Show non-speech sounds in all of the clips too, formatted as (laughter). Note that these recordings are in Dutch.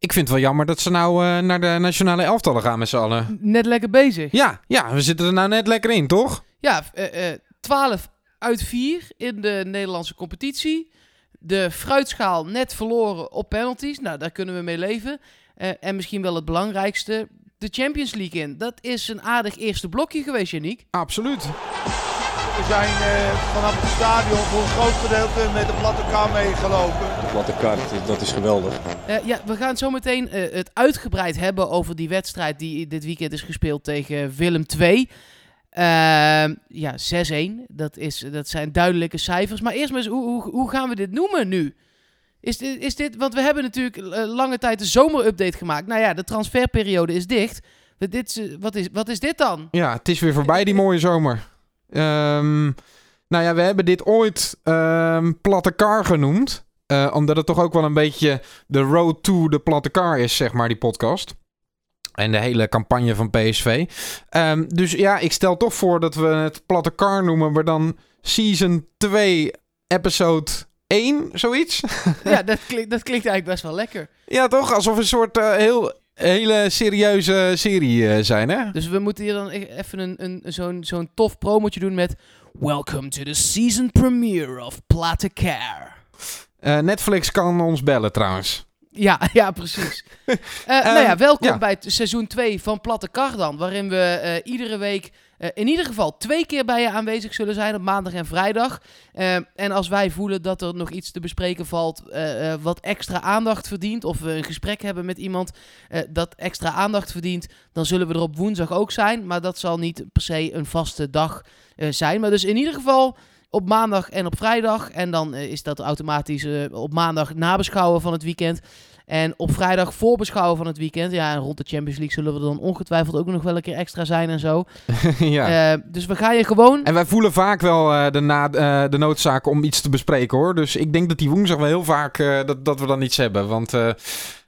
Ik vind het wel jammer dat ze nou eh, naar de nationale elftallen gaan met z'n allen. Net lekker bezig. Ja, ja, we zitten er nou net lekker in, toch? Ja, eh, eh, 12 uit 4 in de Nederlandse competitie. De fruitschaal net verloren op penalties. Nou, daar kunnen we mee leven. Eh, en misschien wel het belangrijkste, de Champions League in. Dat is een aardig eerste blokje geweest, Janiek. Absoluut. We zijn eh, vanaf het stadion voor een groot gedeelte met de platte kar meegelopen. Platte kaart, dat is geweldig. Eh, ja, we gaan zo meteen eh, het uitgebreid hebben over die wedstrijd die dit weekend is gespeeld tegen Willem II. Ehm, ja, 6-1. Dat, is, dat zijn duidelijke cijfers. Maar eerst maar eens, hoe, hoe, hoe gaan we dit noemen nu? Is dit, is dit, want we hebben natuurlijk eh, lange tijd de zomerupdate gemaakt. Nou ja, de transferperiode is dicht. Dit, is, eh, wat, is, wat is dit dan? Ja, het is weer voorbij die mooie zomer. Ehm, nou ja, we hebben dit ooit ehm, platte kar genoemd. Eh, omdat het toch ook wel een beetje de road to de platte kar is, zeg maar, die podcast. En de hele campagne van PSV. Ehm, dus ja, ik stel toch voor dat we het platte kar noemen, maar dan season 2, episode 1, zoiets. (laughs) Ja, dat klinkt, dat klinkt eigenlijk best wel lekker. ja, toch? Alsof een soort eh, heel, hele serieuze serie eh, zijn, hè? Dus we moeten hier dan e- even een, een, zo'n zo'n tof promotje doen met... Welcome to the season premiere of Platte Care. Eh, Netflix kan ons bellen trouwens. Ja, (laughs) ja, precies. (laughs) Eh, nou ja, welkom ja. bij seizoen 2 van Platte Kar dan. Waarin we eh, iedere week in ieder geval twee keer bij je aanwezig zullen zijn op maandag en vrijdag. Eh, en als wij voelen dat er nog iets te bespreken valt wat extra aandacht verdient. Of we een gesprek hebben met iemand dat extra aandacht verdient. Dan zullen we er op woensdag ook zijn. Maar dat zal niet per se een vaste dag zijn. Maar dus in ieder geval op maandag en op vrijdag. En dan eh, is dat automatisch eh, op maandag nabeschouwen van het weekend. En op vrijdag voorbeschouwen van het weekend. Ja, en rond de Champions League zullen we dan ongetwijfeld ook nog wel een keer extra zijn en zo. (laughs) ja. Eh, dus we gaan je gewoon... En wij voelen vaak wel de, na, de noodzaak om iets te bespreken hoor. Dus ik denk dat die woensdag wel heel vaak dat, dat we dan iets hebben. Want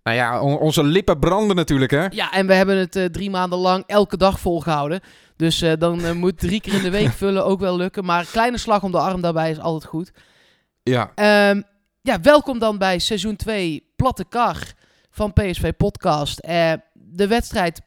nou ja, on- onze lippen branden natuurlijk hè. Ja, en we hebben het eh, drie maanden lang elke dag volgehouden. Dus eh, dan eh, moet drie keer in de week (laughs) vullen ook wel lukken. Maar kleine slag om de arm daarbij is altijd goed. Ja, Ehm, ja, welkom dan bij seizoen 2 Platte Kar van PSV Podcast. De wedstrijd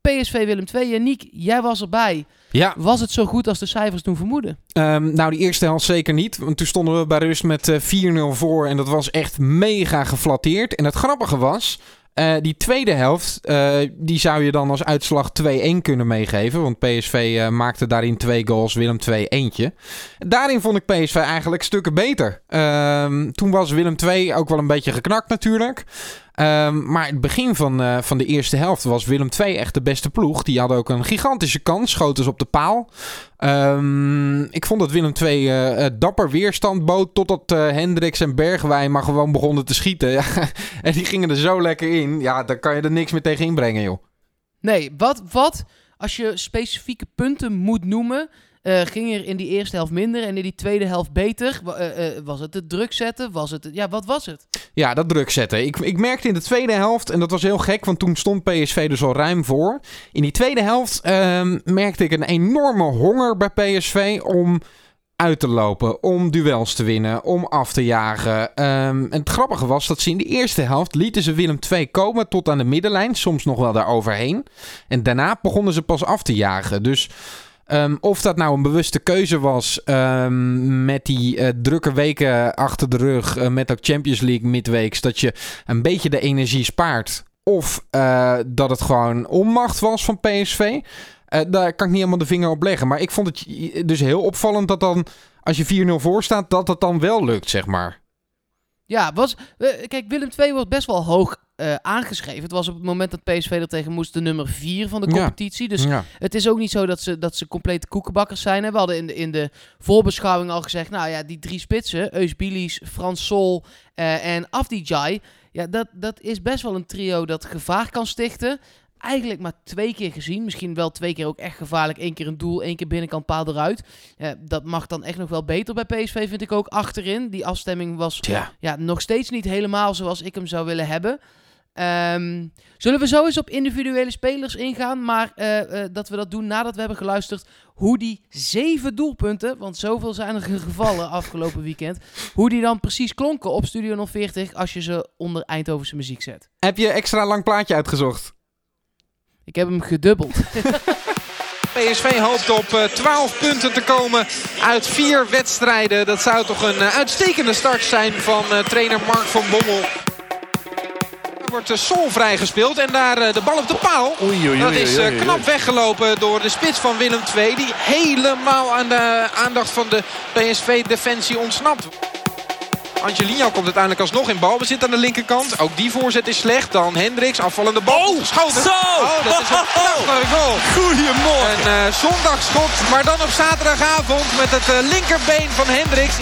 PSV Willem 2. Janiek, jij was erbij. Ja Was het zo goed als de cijfers toen vermoeden? ehm, nou die eerste helft zeker niet. Want toen stonden we bij rust met eh, 4-0 voor. En dat was echt mega geflatteerd. En het grappige was... eh, die tweede helft, eh, die zou je dan als uitslag 2-1 kunnen meegeven. Want PSV eh, maakte daarin twee goals, Willem 2 eentje. Daarin vond ik PSV eigenlijk stukken beter. Ehm, toen was Willem 2 ook wel een beetje geknakt natuurlijk. Ehm, maar het begin van, eh, van de eerste helft was Willem 2 echt de beste ploeg. Die hadden ook een gigantische kans, schoten ze op de paal. Ehm, ik vond dat Willem 2 eh, eh, dapper weerstand bood totdat eh Hendricks en Bergwijn maar gewoon begonnen te schieten. (laughs) En die gingen er zo lekker in. Ja, daar kan je er niks meer tegen inbrengen, joh. Nee, wat, wat als je specifieke punten moet noemen, eh, ging er in die eerste helft minder en in die tweede helft beter? Eh, eh, was het het druk zetten? Was het, ja, wat was het? Ja, dat druk zetten. Ik, ik merkte in de tweede helft, en dat was heel gek, want toen stond PSV dus al ruim voor. In die tweede helft ehm, merkte ik een enorme honger bij PSV om uit te lopen, om duels te winnen, om af te jagen. Ehm, en het grappige was dat ze in de eerste helft lieten ze Willem II komen tot aan de middenlijn, soms nog wel daar overheen. En daarna begonnen ze pas af te jagen. Dus Ehm, of dat nou een bewuste keuze was ehm, met die eh, drukke weken achter de rug, eh, met ook Champions League midweeks, dat je een beetje de energie spaart. Of eh, dat het gewoon onmacht was van PSV. Daar kan ik niet helemaal de vinger op leggen. Maar ik vond het dus heel opvallend dat dan, als je 4-0 voor staat, dat het dan wel lukt, zeg maar. Ja, was, kijk, Willem II wordt best wel hoog eh, aangeschreven. Het was op het moment dat PSV er tegen moest de nummer 4 van de Ja. competitie. Dus ja. het is ook niet zo dat ze, dat ze complete koekenbakkers zijn. Hè. We hadden in de, in de voorbeschouwing al gezegd, nou ja, die drie spitsen, Eus Bilies, Frans Sol eh, en Afdijay, ja, dat, dat is best wel een trio dat gevaar kan stichten. Eigenlijk maar twee keer gezien. Misschien wel twee keer ook echt gevaarlijk. Eén keer een doel, één keer binnenkant paal eruit. Dat mag dan echt nog wel beter bij PSV, vind ik ook achterin. Die afstemming was ja, nog steeds niet helemaal zoals ik hem zou willen hebben. Ehm, zullen we zo eens op individuele spelers ingaan, maar eh, eh, dat we dat doen nadat we hebben geluisterd hoe die zeven doelpunten, want zoveel zijn er gevallen (laughs) afgelopen weekend, hoe die dan precies klonken op Studio 040 als je ze onder Eindhovense muziek zet. Heb je extra lang plaatje uitgezocht? Ik heb hem gedubbeld. (laughs) PSV hoopt op eh, 12 punten te komen uit vier wedstrijden. Dat zou toch een eh, uitstekende start zijn van eh, trainer Mark van Bommel. Wordt de Sol vrijgespeeld en daar eh, de bal op de paal. Oei, oei, Dat is eh, knap weggelopen door de spits van Willem II. Die helemaal aan de aandacht van de PSV-defensie ontsnapt. Angelino komt uiteindelijk alsnog in balbezit aan de linkerkant. Ook die voorzet is slecht. Dan Hendricks, afvallende bal. Oh, geschoten. zo! Oh, dat is een (laughs) prachtige goal. Goedemorgen. Een eh, zondagschot, maar dan op zaterdagavond met het eh, linkerbeen van Hendricks.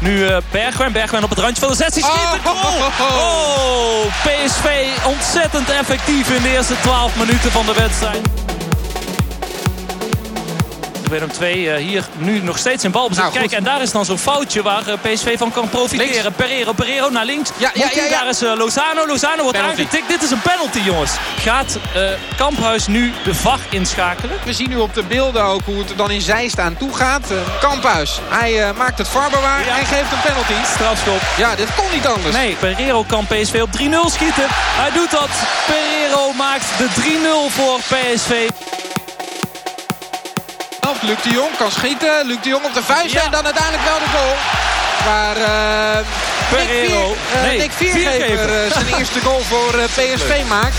Nu eh, Bergwijn. Bergwijn op het randje van de 16. Schiet de Oh, goal! Oh, PSV ontzettend effectief in de eerste 12 minuten van de wedstrijd. Willem 2 hier nu nog steeds in balbezit. Nou. Kijk, en daar is dan zo'n foutje waar eh, PSV van kan profiteren. Links. Pereiro, Pereiro naar links. Ja, ja, hij? ja, ja. Daar is eh, Lozano. Lozano wordt Penalty. aangetikt. Dit is een penalty, jongens. Gaat eh, Kamphuis nu de VAR inschakelen? We zien nu op de beelden ook hoe het er dan in Zeist aan toe gaat. Eh, Kamphuis, hij eh, maakt het varbewaar Ja. en geeft een penalty. Strafschop. Ja, dit kon niet anders. Nee, Pereiro kan PSV op 3-0 schieten. Hij doet dat. Pereiro maakt de 3-0 voor PSV. Of Luc de Jong kan schieten. Luc de Jong op de vuist Ja. en dan uiteindelijk wel de goal. Maar Pereiro. Nick, Vier, Nee, Nick Viergever eh, zijn (laughs) eerste goal voor PSV maakt.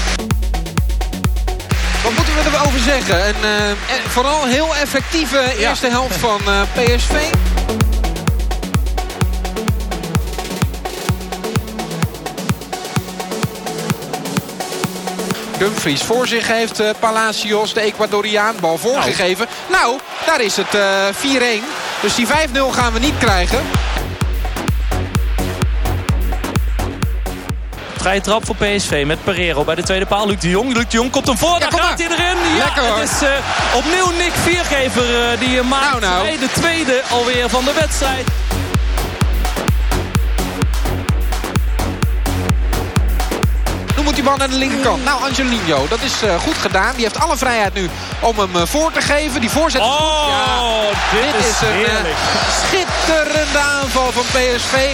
Wat moeten we erover zeggen? Een eh, vooral heel effectieve eerste helft van PSV. Dumfries voor zich heeft eh, Palacios, de Ecuadoriaan, bal voorgegeven. Nou, daar is het eh 4-1. Dus die 5-0 gaan we niet krijgen. Vrije trap voor PSV met Pereiro bij de tweede paal. Luc de Jong. Luc de Jong komt hem voor. Daar kom gaat hij erin. Ja, Lekker, hoor. het is eh, opnieuw Nick Viergever eh, die eh, maakt Nou, nou. de tweede alweer van de wedstrijd. Die bal naar de linkerkant. Nou, Angelino, dat is eh, goed gedaan. Die heeft alle vrijheid nu om hem eh, voor te geven. Die voorzet is goed. Ja, Oh, dit, dit is een eh, heerlijk. schitterende aanval van PSV.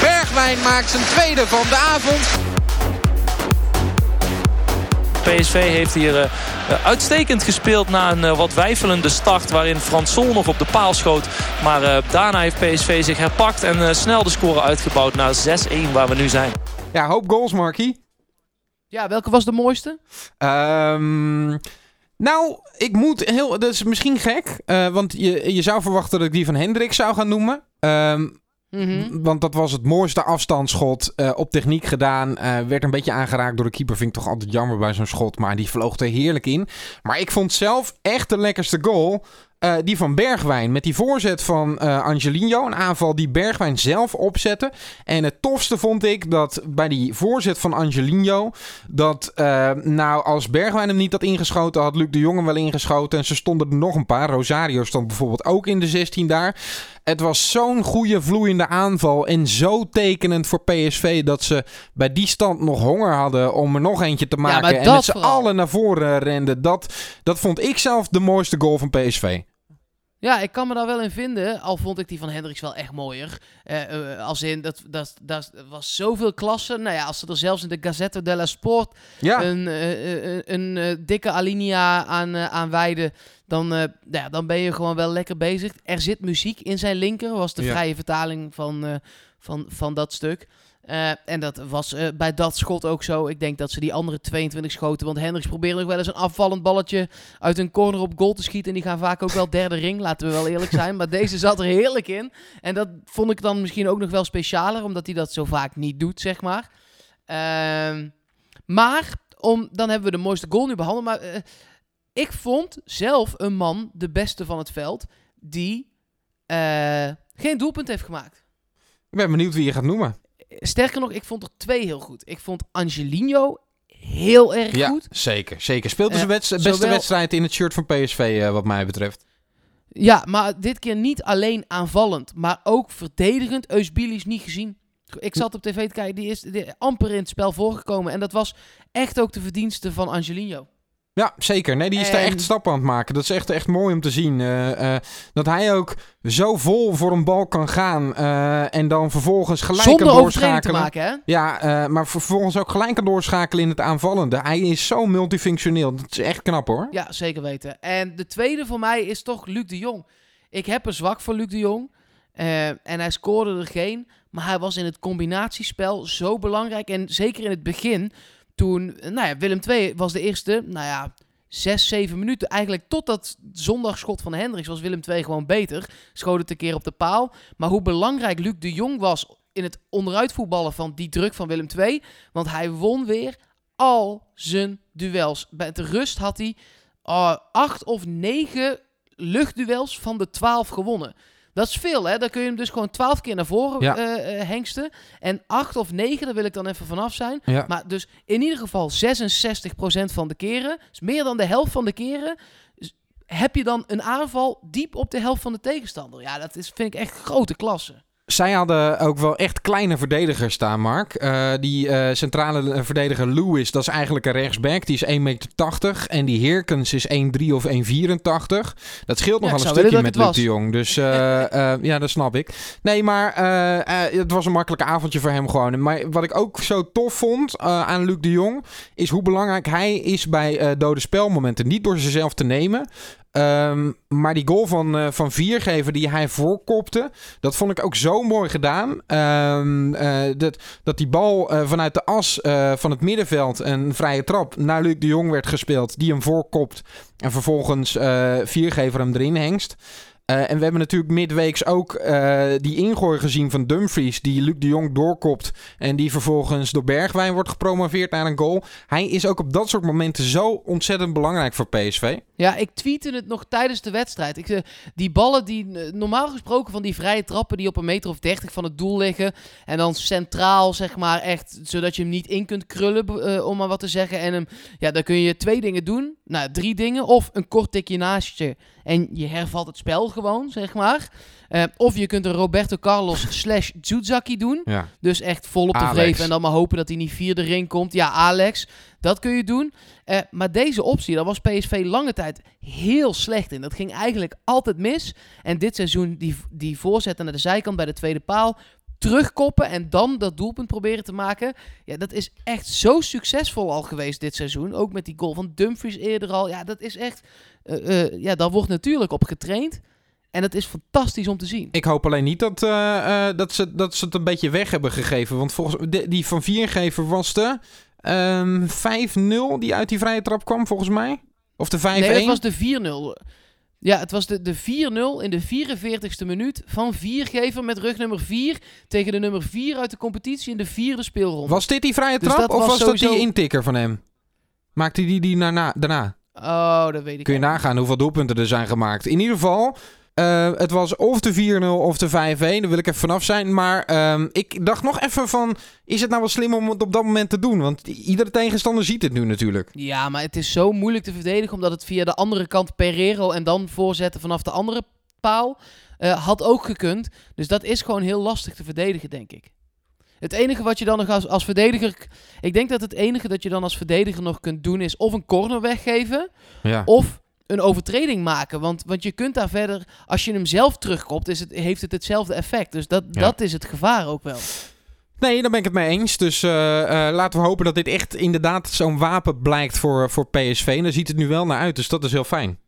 Bergwijn maakt zijn tweede van de avond. PSV heeft hier uitstekend gespeeld na een wat wijfelende start... waarin Fransol nog op de paal schoot. Maar eh, daarna heeft PSV zich herpakt en eh, snel de score uitgebouwd naar 6-1 waar we nu zijn. Ja, hoop goals, Markie. Ja, welke was de mooiste? Ehm, nou, ik moet heel... Dat is misschien gek. eh, want je, je zou verwachten dat ik die van Hendrik zou gaan noemen. Ehm, Mhm. Want dat was het mooiste afstandsschot eh, op techniek gedaan. Eh, werd een beetje aangeraakt door de keeper. Vind ik toch altijd jammer bij zo'n schot. Maar die vloog er heerlijk in. Maar ik vond zelf echt de lekkerste goal. Eh, die van Bergwijn. Met die voorzet van eh Angelino. Een aanval die Bergwijn zelf opzette. En het tofste vond ik dat bij die voorzet van Angelino. Dat eh, nou als Bergwijn hem niet had ingeschoten. Had Luc de Jong hem wel ingeschoten. En ze stonden er nog een paar. Rosario stond bijvoorbeeld ook in de 16 daar. Het was zo'n goede vloeiende aanval en zo tekenend voor PSV dat ze bij die stand nog honger hadden om er nog eentje te maken. en dat vooral. allen naar voren renden. Dat, dat vond ik zelf de mooiste goal van PSV. Ja, ik kan me daar wel in vinden. Al vond ik die van Hendricks wel echt mooier. Eh, eh, als in, dat, dat, dat was zoveel klasse. Nou ja, als ze er zelfs in de Gazzetta della Sport Ja, een, eh, een dikke alinea aan, aan wijden, dan, nou ja, dan ben je gewoon wel lekker bezig. Er zit muziek in zijn linker, was de Ja. vrije vertaling van, van, van dat stuk. Eh, en dat was eh, bij dat schot ook zo. Ik denk dat ze die andere 22 schoten. Want Hendricks probeert nog wel eens een afvallend balletje uit een corner op goal te schieten. En die gaan vaak ook wel derde ring, laten we wel eerlijk zijn. Maar deze zat er heerlijk in. En dat vond ik dan misschien ook nog wel specialer, omdat hij dat zo vaak niet doet, zeg maar. Ehm, maar, om, dan hebben we de mooiste goal nu behandeld. Maar eh, ik vond zelf een man de beste van het veld die geen doelpunt heeft gemaakt. ik ben benieuwd wie je gaat noemen. Sterker nog, ik vond er twee heel goed. Ik vond Angelino heel erg Ja, goed. zeker. zeker. Speelde Eh, zijn wedst- beste zowel- wedstrijd in het shirt van PSV eh, wat mij betreft. Ja, maar dit keer niet alleen aanvallend, maar ook verdedigend. Eusbili is niet gezien. Ik zat op tv te kijken, die is amper in het spel voorgekomen. En dat was echt ook de verdienste van Angelino. Ja, zeker. Nee, die is daar echt stappen aan het maken. Dat is echt, echt mooi om te zien. eh, eh, dat hij ook zo vol voor een bal kan gaan. eh, en dan vervolgens gelijk Zonder kan overtreding te doorschakelen. maken, hè? Ja, maar vervolgens ook gelijk kan doorschakelen in het aanvallende. Hij is zo multifunctioneel. Dat is echt knap hoor. Ja, zeker weten. En de tweede voor mij is toch Luc de Jong. Ik heb een zwak voor Luc de Jong. En hij scoorde er geen. Maar hij was in het combinatiespel zo belangrijk. En zeker in het begin, toen... eh, Nou ja, Willem II was de eerste, nou ja, zes, zeven minuten. Eigenlijk tot dat zondagschot van Hendricks was Willem II gewoon beter. Schoot het een keer op de paal. Maar hoe belangrijk Luc de Jong was in het onderuitvoetballen van die druk van Willem II. Want hij won weer al zijn duels. Bij de rust had hij uh, acht of negen luchtduels van de twaalf gewonnen. Dat is veel, hè? Dan kun je hem dus gewoon twaalf keer naar voren Ja. eh, eh, hengsten. En acht of negen, daar wil ik dan even vanaf zijn. Ja. Maar dus in ieder geval 66% van de keren, dus meer dan de helft van de keren, heb je dan een aanval diep op de helft van de tegenstander. Ja, dat is, vind ik echt grote klasse. Zij hadden ook wel echt kleine verdedigers staan, Mark. Eh, die eh, centrale eh, verdediger Lewis, dat is eigenlijk een rechtsback. Die is 1,80 meter. En die Heerkens is 1,3 of 1,84. Dat scheelt nogal een stukje met Luc de Jong. Dus (laughs) ja, dat snap ik. Nee, maar het was een makkelijk avondje voor hem gewoon. Maar wat ik ook zo tof vond aan Luc de Jong... is hoe belangrijk hij is bij dode spelmomenten. Niet door zichzelf te nemen... Ehm, maar die goal van, eh, van Viergever die hij voorkopte, dat vond ik ook zo mooi gedaan. Ehm, eh, dat, dat die bal eh, vanuit de as van het middenveld, een vrije trap, naar Luc de Jong werd gespeeld. Die hem voorkopt en vervolgens Viergever hem erin hengst. Eh, en we hebben natuurlijk midweeks ook eh, die ingooi gezien van Dumfries, die Luc de Jong doorkopt. En die vervolgens door Bergwijn wordt gepromoveerd naar een goal. Hij is ook op dat soort momenten zo ontzettend belangrijk voor PSV. Ja, ik tweette het nog tijdens de wedstrijd. Ik, eh, die ballen die normaal gesproken van die vrije trappen die op een meter of dertig van het doel liggen. En dan centraal, zeg maar, echt zodat je hem niet in kunt krullen, om maar wat te zeggen. En hem, ja, dan kun je twee dingen doen. Nou, drie dingen. Of een kort tikje naast je en je hervalt het spel gewoon, zeg maar. Eh, of je kunt een Roberto Carlos (laughs) slash Zuzaki doen. Ja. Dus echt vol op de Alex. vreven en dan maar hopen dat hij niet vierde ring komt. Ja, Alex, dat kun je doen. Eh, maar deze optie, daar was PSV lange tijd heel slecht in. Dat ging eigenlijk altijd mis. En dit seizoen die, die voorzetten naar de zijkant bij de tweede paal. Terugkoppen en dan dat doelpunt proberen te maken. Ja, dat is echt zo succesvol al geweest dit seizoen. Ook met die goal van Dumfries eerder al. Ja, dat is echt... eh, eh, ja, daar wordt natuurlijk op getraind. En dat is fantastisch om te zien. Ik hoop alleen niet dat, eh, dat, ze, dat ze het een beetje weg hebben gegeven. Want volgens de- die van Viergever was de ehm 5-0 die uit die vrije trap kwam, volgens mij. Of de 5-1. Nee, het was de 4-0. Ja, het was de, de 4-0 in de 44ste minuut van Viergever met rug nummer 4 tegen de nummer 4 uit de competitie in de vierde speelronde. Was dit die vrije Dus trap of was was dat die intikker van hem? Maakte die die daarna? daarna? Oh, dat weet ik Kun je niet. nagaan hoeveel doelpunten er zijn gemaakt. In ieder geval, eh, het was of de 4-0 of de 5-1. Daar wil ik even vanaf zijn. Maar ehm, ik dacht nog even van, is het nou wel slim om het op dat moment te doen? Want iedere tegenstander ziet het nu natuurlijk. Ja, maar het is zo moeilijk te verdedigen omdat het via de andere kant Pereiro en dan voorzetten vanaf de andere paal eh, had ook gekund. Dus dat is gewoon heel lastig te verdedigen, denk ik. Het enige wat je dan nog als, als verdediger... Ik denk dat het enige dat je dan als verdediger nog kunt doen is of een corner weggeven... Ja. Of een overtreding maken. Want, want je kunt daar verder, als je hem zelf terugkopt, is het, heeft het hetzelfde effect. Dus dat, Ja. dat is het gevaar ook wel. Nee, daar ben ik het mee eens. Dus eh, eh, laten we hopen dat dit echt inderdaad zo'n wapen blijkt voor, voor PSV. En daar ziet het nu wel naar uit, dus dat is heel fijn.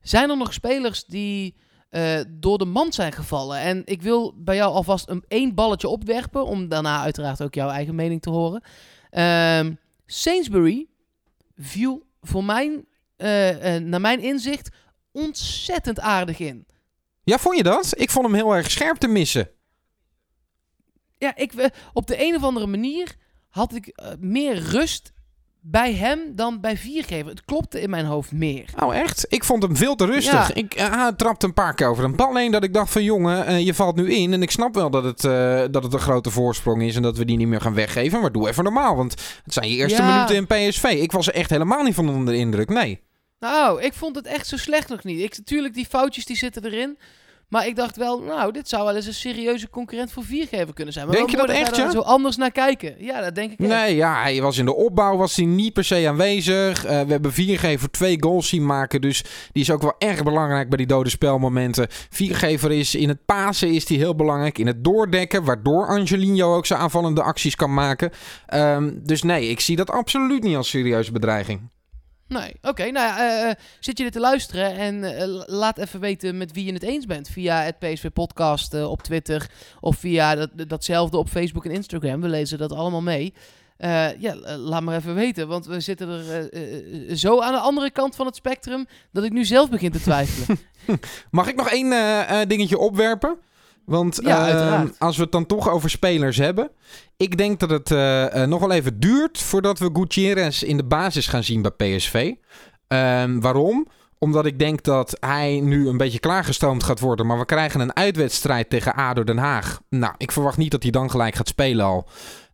Zijn er nog spelers die eh, door de mand zijn gevallen? En ik wil bij jou alvast een één balletje opwerpen, om daarna uiteraard ook jouw eigen mening te horen. Ehm Sainsbury viel voor mijn, eh, eh, naar mijn inzicht ontzettend aardig in. Ja, vond je dat? Ik vond hem heel erg scherp te missen. Ja, ik, eh, op de een of andere manier had ik meer rust bij hem dan bij Viergever. Het klopte in mijn hoofd meer. Oh, echt? Ik vond hem veel te rustig. Ja. Ik eh, hij trapte een paar keer over een bal heen dat ik dacht van jongen, eh, je valt nu in. En ik snap wel dat het, eh, dat het een grote voorsprong is en dat we die niet meer gaan weggeven. Maar doe even normaal, want het zijn je eerste Ja. minuten in PSV. Ik was er echt helemaal niet van onder de indruk, nee. Nou, ik vond het echt zo slecht nog niet. Ik, natuurlijk, die foutjes die zitten erin. Maar ik dacht wel, nou, dit zou wel eens een serieuze concurrent voor Viergever kunnen zijn. Maar Denk je dat echt, ja? zo anders naar kijken. Ja, dat denk ik echt. Nee, ja, hij was in de opbouw, was hij niet per se aanwezig. Eh, we hebben Viergever twee goals zien maken, dus die is ook wel erg belangrijk bij die dode spelmomenten. Viergever is in het pasen is die heel belangrijk, in het doordekken, waardoor Angelino ook zijn aanvallende acties kan maken. Ehm, dus nee, ik zie dat absoluut niet als serieuze bedreiging. Nee, oké. nou ja, eh, eh, zit je dit te luisteren en eh, la- laat even weten met wie je het eens bent. Via het PSV Podcast op Twitter of via dat, datzelfde op Facebook en Instagram. We lezen dat allemaal mee. Ja, laat maar even weten, want we zitten er zo aan de andere kant van het spectrum dat ik nu zelf begin te twijfelen. (laughs) Mag ik nog één dingetje opwerpen? Want Ja, ehm, als we het dan toch over spelers hebben. Ik denk dat het eh, nog wel even duurt voordat we Gutierrez in de basis gaan zien bij PSV. Ehm, waarom? Omdat ik denk dat hij nu een beetje klaargestoomd gaat worden. Maar we krijgen een uitwedstrijd tegen ADO Den Haag. Nou, ik verwacht niet dat hij dan gelijk gaat spelen al.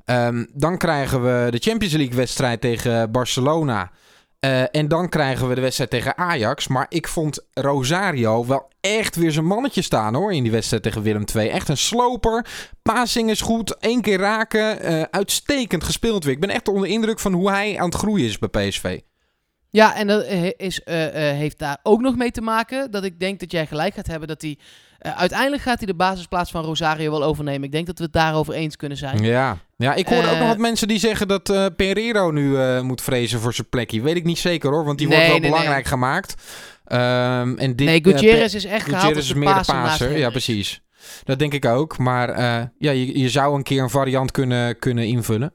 Ehm, dan krijgen we de Champions League wedstrijd tegen Barcelona. Eh, en dan krijgen we de wedstrijd tegen Ajax. Maar ik vond Rosario wel echt weer zijn mannetje staan hoor. In die wedstrijd tegen Willem II. Echt een sloper. Passing is goed. Eén keer raken. eh, uitstekend gespeeld weer. Ik ben echt onder indruk van hoe hij aan het groeien is bij PSV. Ja, en dat eh, is, heeft daar ook nog mee te maken dat ik denk dat jij gelijk gaat hebben dat hij... eh, uiteindelijk gaat hij de basisplaats van Rosario wel overnemen. Ik denk dat we het daarover eens kunnen zijn. Ja. ja, ik hoorde ook Eh, nog wat mensen die zeggen dat eh Pereiro nu moet vrezen voor zijn plekje. Weet ik niet zeker hoor, want die Nee, wordt wel nee, nee. belangrijk gemaakt. Ehm, en dit, nee, Gutierrez is echt gehaald Gutierrez als is meer de paser. Ja, precies. Dat denk ik ook. Maar ja, je, je zou een keer een variant kunnen, kunnen invullen.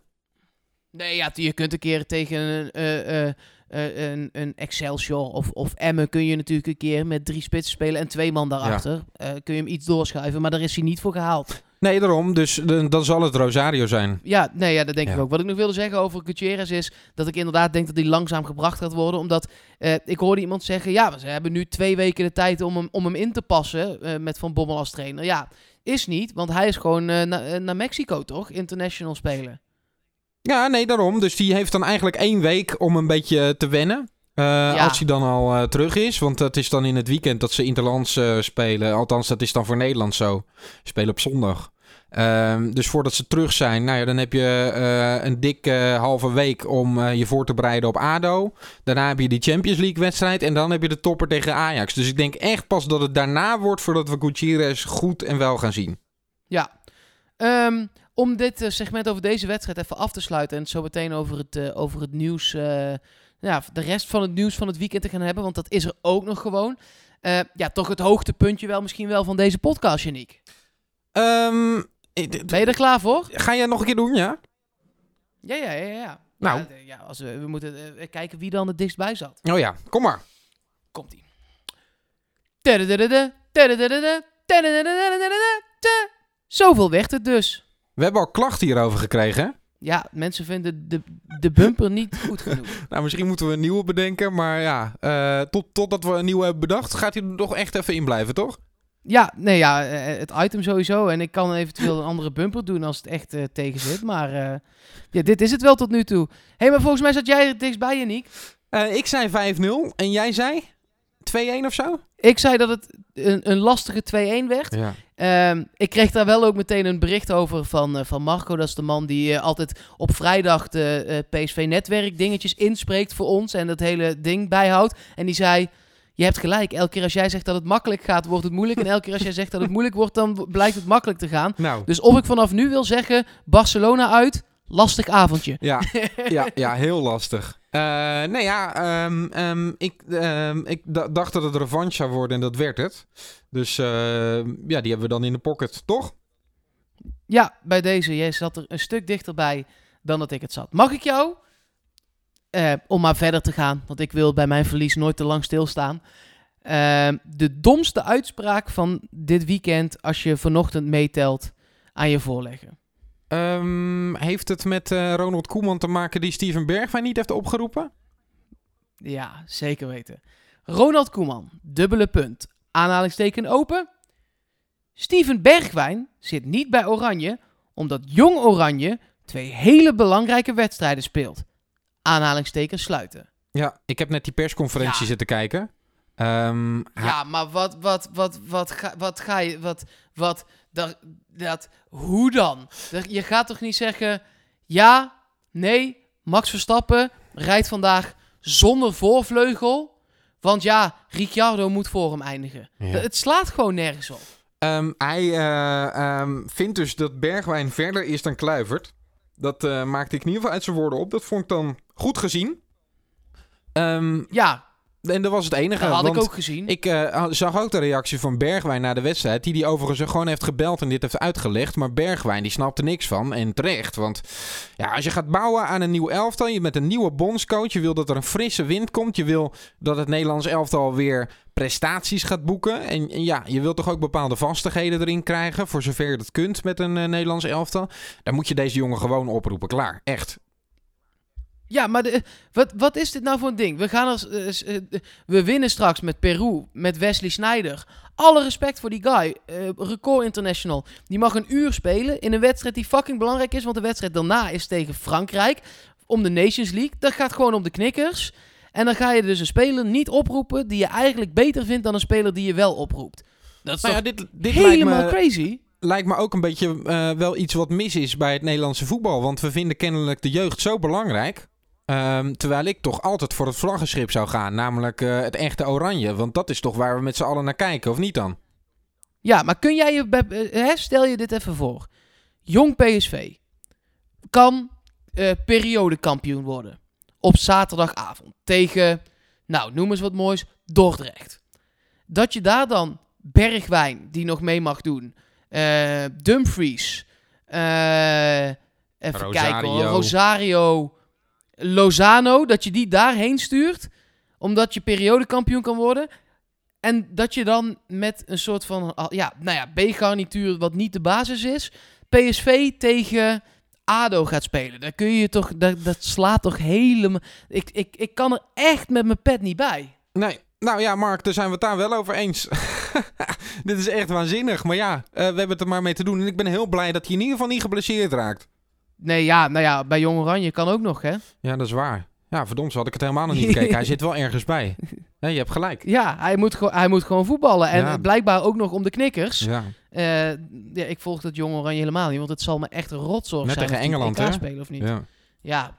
Nee, ja, je kunt een keer tegen een, eh, een, een Excelsior of, of Emmen kun je natuurlijk een keer met drie spitsen spelen en twee man daarachter. Eh, kun je hem iets doorschuiven, maar daar is hij niet voor gehaald. Nee, daarom. Dus dan, zal het Rosario zijn. Ja, nee, ja, dat denk ik Ja. ook. Wat ik nog wilde zeggen over Gutierrez is dat ik inderdaad denk dat hij langzaam gebracht gaat worden. Omdat eh, ik hoorde iemand zeggen, ja, ze hebben nu twee weken de tijd om hem, om hem in te passen eh, met Van Bommel als trainer. Ja, is niet, want hij is gewoon eh, na- naar Mexico toch? International spelen. Ja, nee, daarom. Dus die heeft dan eigenlijk één week om een beetje te wennen. Eh, Als hij dan al eh, terug is. Want het is dan in het weekend dat ze Interlands eh, spelen. Althans, dat is dan voor Nederland zo. Spelen op zondag. Ehm, dus voordat ze terug zijn, nou ja, dan heb je een dikke halve week om je voor te bereiden op ADO. Daarna heb je die Champions League wedstrijd en dan heb je de topper tegen Ajax. Dus ik denk echt pas dat het daarna wordt voordat we Gutierrez goed en wel gaan zien. Ja. Ehm, om dit eh, segment over deze wedstrijd even af te sluiten en zo meteen over het, eh, over het nieuws, eh, ja, de rest van het nieuws van het weekend te gaan hebben, want dat is er ook nog gewoon. Eh, ja, toch het hoogtepuntje wel misschien wel van deze podcast, Janiek. D- Ben je er klaar voor? ga jij nog een keer doen, ja? Ja, ja, ja, ja. Nou. Ja, als we, we moeten kijken wie dan het dichtstbij zat. Oh ja, kom maar. Komt ie. Tadadadada, tadadadada, tadadadadadadada, ta. Zoveel werd het dus. We hebben al klachten hierover gekregen. hè? Ja, mensen vinden de, de bumper niet (laughs) goed genoeg. Nou, misschien moeten we een nieuwe bedenken. Maar ja, eh, tot, totdat we een nieuwe hebben bedacht, gaat hij er nog echt even in blijven, toch? Ja, nee, ja, eh, het item sowieso. En ik kan eventueel een andere bumper doen als het echt eh, tegen zit. Maar eh, ja, dit is het wel tot nu toe. Hé, hey, maar volgens mij zat jij er dichtstbij, Janiek. Eh, ik zei 5-0 en jij zei 2-1 of zo? Ik zei dat het een, een lastige 2-1 werd. Ja. Ehm, ik kreeg daar wel ook meteen een bericht over van, eh, van Marco. Dat is de man die eh, altijd op vrijdag de eh, PSV-netwerk dingetjes inspreekt voor ons. En dat hele ding bijhoudt. En die zei... Je hebt gelijk. Elke keer als jij zegt dat het makkelijk gaat, wordt het moeilijk. En elke keer als jij zegt dat het moeilijk wordt, dan blijkt het makkelijk te gaan. (laughs) Nou, Dus of ik vanaf nu wil zeggen, Barcelona uit, lastig avondje. ja, (laughs) ja, ja, heel lastig. Eh, nee, ja, ehm, ehm, ik, ehm, ik dacht dat het revanche zou worden en dat werd het. Dus eh, ja, die hebben we dan in de pocket, toch? Ja, bij deze. Jij zat er een stuk dichterbij dan dat ik het zat. Mag ik jou, eh, om maar verder te gaan, want ik wil bij mijn verlies nooit te lang stilstaan. de domste uitspraak van dit weekend, als je vanochtend meetelt, aan je voorleggen. Ehm, heeft het met eh, Ronald Koeman te maken die Steven Bergwijn niet heeft opgeroepen? Ja, zeker weten. Ronald Koeman, dubbele punt. Aanhalingsteken open. Steven Bergwijn zit niet bij Oranje, omdat Jong Oranje twee hele belangrijke wedstrijden speelt. Aanhalingsteken sluiten. Ja, ik heb net die persconferentie Ja. zitten kijken. Ehm, Ja, maar wat, wat, wat, wat, ga, wat ga je, wat, wat, dat, dat, hoe dan? Je gaat toch niet zeggen, ja, nee, Max Verstappen rijdt vandaag zonder voorvleugel, want ja, Ricciardo moet voor hem eindigen. Ja. Het slaat gewoon nergens op. Ehm, hij ehm, vindt dus dat Bergwijn verder is dan Kluivert. Dat eh, maakte ik in ieder geval uit zijn woorden op. Dat vond ik dan goed gezien. Ja, en dat was het enige. dat had ik ook gezien. Ik eh, zag ook de reactie van Bergwijn na de wedstrijd. Die die overigens gewoon heeft gebeld en dit heeft uitgelegd. Maar Bergwijn die snapte niks van. En terecht. Want ja, als je gaat bouwen aan een nieuw elftal. Je met een nieuwe bondscoach. Je wil dat er een frisse wind komt. Je wil dat het Nederlands elftal weer prestaties gaat boeken. En, en ja, je wilt toch ook bepaalde vastigheden erin krijgen. Voor zover je dat kunt met een eh, Nederlands elftal. Dan moet je deze jongen gewoon oproepen. Klaar. Echt. Ja, maar de, wat, wat is dit nou voor een ding? We, gaan als, eh, eh, we winnen straks met Peru, met Wesley Sneijder. Alle respect voor die guy. eh, record International. Die mag een uur spelen in een wedstrijd die fucking belangrijk is. Want de wedstrijd daarna is tegen Frankrijk. Om de Nations League. Dat gaat gewoon om de knikkers. En dan ga je dus een speler niet oproepen die je eigenlijk beter vindt dan een speler die je wel oproept. Dat is Nou ja, dit, dit lijkt helemaal me... crazy? lijkt me ook een beetje eh, wel iets wat mis is bij het Nederlandse voetbal. Want we vinden kennelijk de jeugd zo belangrijk. Ehm, terwijl ik toch altijd voor het vlaggenschip zou gaan. Namelijk eh, het echte oranje. Want dat is toch waar we met z'n allen naar kijken, of niet dan? Ja, maar kun jij je... hè, stel je dit even voor. Jong PSV kan eh periodekampioen worden. Op zaterdagavond. Tegen, nou, noem eens wat moois, Dordrecht. Dat je daar dan Bergwijn, die nog mee mag doen. eh, Dumfries. even Rosario. kijken. Rosario. Lozano. Dat je die daarheen stuurt. Omdat je periodekampioen kan worden. En dat je dan met een soort van, ja, nou ja, B-garnituur wat niet de basis is, PSV tegen ADO gaat spelen. Daar kun je toch, dat, dat slaat toch helemaal... Ik, ik, ik kan er echt met mijn pet niet bij. Nee. Nou ja, Mark, daar zijn we het daar wel over eens. (laughs) Dit is echt waanzinnig. Maar ja, eh, we hebben het er maar mee te doen. En ik ben heel blij dat hij in ieder geval niet geblesseerd raakt. Nee, ja, nou ja, bij Jong Oranje kan ook nog, hè? Ja, dat is waar. Ja, verdomd, zo had ik het helemaal nog niet bekeken. Hij (laughs) zit wel ergens bij. Ja, je hebt gelijk. Ja, hij moet, gewoon hij moet gewoon voetballen. En Ja. blijkbaar ook nog om de knikkers. Ja. Eh, ja, ik volg dat Jong Oranje helemaal niet, want het zal me echt rotzorg Net zijn tegen Engeland, hè? spelen of niet. ja. Ja,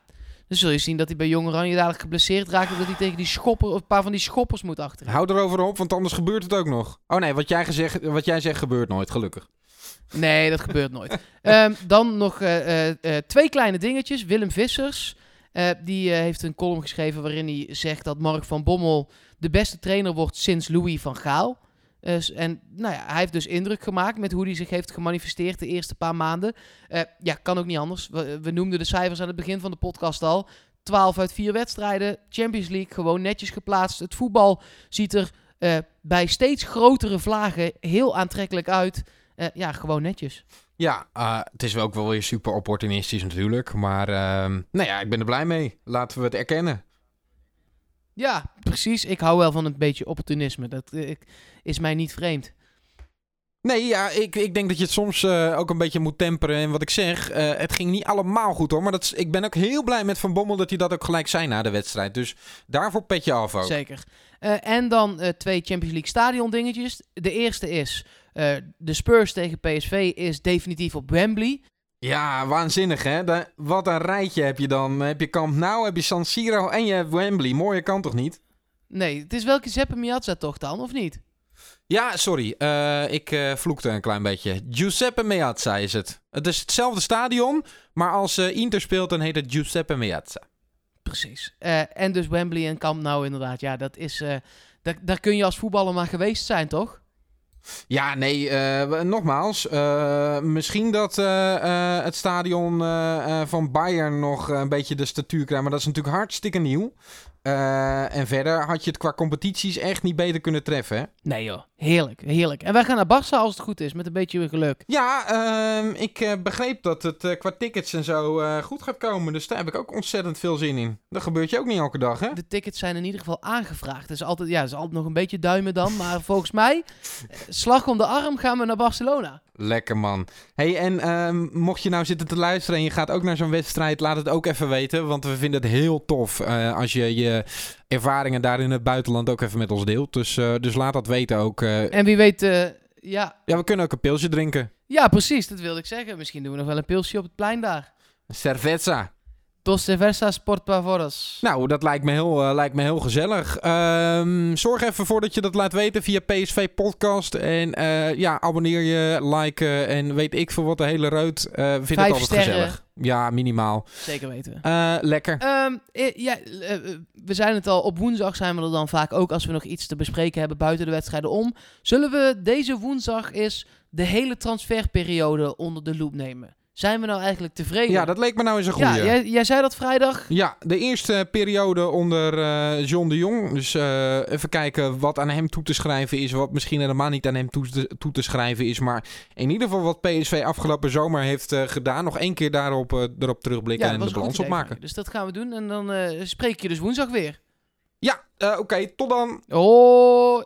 dan zul je zien dat hij bij Jong Oranje dadelijk geblesseerd raakt... omdat hij tegen die schopper, een paar van die schoppers moet achteren. Hou erover op, want anders gebeurt het ook nog. Oh nee, wat jij, gezegd, wat jij zegt gebeurt nooit, gelukkig. Nee, dat gebeurt nooit. Ehm, dan nog eh, eh, eh, twee kleine dingetjes. Willem Vissers, die heeft een column geschreven waarin hij zegt dat Mark van Bommel de beste trainer wordt sinds Louis van Gaal. En nou ja, hij heeft dus indruk gemaakt met hoe hij zich heeft gemanifesteerd de eerste paar maanden. Ja, kan ook niet anders. We, noemden de cijfers aan het begin van de podcast al. 12 uit 4 wedstrijden, Champions League, gewoon netjes geplaatst. Het voetbal ziet er bij steeds grotere vlagen heel aantrekkelijk uit. Eh, ja, gewoon netjes. Ja, eh, het is wel ook wel weer super opportunistisch natuurlijk. Maar ehm, nou ja, ik ben er blij mee. Laten we het erkennen. Ja, precies. Ik hou wel van een beetje opportunisme. Dat eh, ik- is mij niet vreemd. Nee, ja, ik, ik denk dat je het soms ook een beetje moet temperen. En wat ik zeg, het ging niet allemaal goed hoor. Maar dat is, ik ben ook heel blij met Van Bommel dat hij dat ook gelijk zei na de wedstrijd. Dus daarvoor pet je af ook. Zeker. En dan twee Champions League stadion dingetjes. De eerste is, eh, de Spurs tegen PSV is definitief op Wembley. Ja, waanzinnig hè. Wat een rijtje heb je dan. Heb je Camp Nou, heb je San Siro en je hebt Wembley. Mooie kan toch niet? Nee, het is wel Giuseppe Miazza toch dan, of niet? Ja, sorry. eh, ik eh, vloekte een klein beetje. Giuseppe Meazza is het. Het is hetzelfde stadion, maar als Inter speelt, dan heet het Giuseppe Meazza. Precies. En dus Wembley en Camp Nou inderdaad. Ja, dat is... daar kun je als voetballer maar geweest zijn, toch? Ja, nee, eh, nogmaals. eh, misschien dat eh, het stadion van Bayern nog een beetje de statuur krijgt. Maar dat is natuurlijk hartstikke nieuw. Eh, en verder had je het qua competities echt niet beter kunnen treffen. Hè? Nee joh, heerlijk, heerlijk. En wij gaan naar Barça als het goed is, met een beetje geluk. Ja, ehm, ik eh, begreep dat het eh, qua tickets en zo goed gaat komen. Dus daar heb ik ook ontzettend veel zin in. Dat gebeurt je ook niet elke dag, hè? De tickets zijn in ieder geval aangevraagd. Dus altijd, ja, is altijd nog een beetje duimen dan. Maar volgens mij, slag om de arm gaan we naar Barcelona. Lekker man. Hey, en ehm, mocht je nou zitten te luisteren en je gaat ook naar zo'n wedstrijd, laat het ook even weten. Want we vinden het heel tof eh, als je je ervaringen daar in het buitenland ook even met ons deelt. Dus, eh, dus laat dat weten ook. eh. En wie weet, ja, ja, we kunnen ook een pilsje drinken. ja, precies, dat wilde ik zeggen. Misschien doen we nog wel een pilsje op het plein daar. Cerveza. Dos cervezas por favoros. Nou, dat lijkt me heel, eh, lijkt me heel gezellig. Ehm, zorg even voor dat je dat laat weten via PSV Podcast. En eh, ja, abonneer je, like en weet ik veel wat de hele reut. Eh vind het Vijf altijd sterren. gezellig. Ja, minimaal. Zeker weten. Eh, lekker. Ehm, eh, ja, we zijn het al, op woensdag zijn we er dan vaak ook als we nog iets te bespreken hebben buiten de wedstrijden om. Zullen we deze woensdag eens de hele transferperiode onder de loep nemen? Zijn we nou eigenlijk tevreden? Ja, dat leek me nou eens een goeie. ja jij, jij zei dat vrijdag. Ja, de eerste periode onder eh, John de Jong. Dus eh, even kijken wat aan hem toe te schrijven is. Wat misschien helemaal niet aan hem toe te, toe te schrijven is. Maar in ieder geval wat PSV afgelopen zomer heeft eh, gedaan. Nog één keer daarop erop terugblikken Ja, en de balans opmaken. Dus dat gaan we doen en dan spreek je dus woensdag weer. Ja, oké. tot dan. Oh.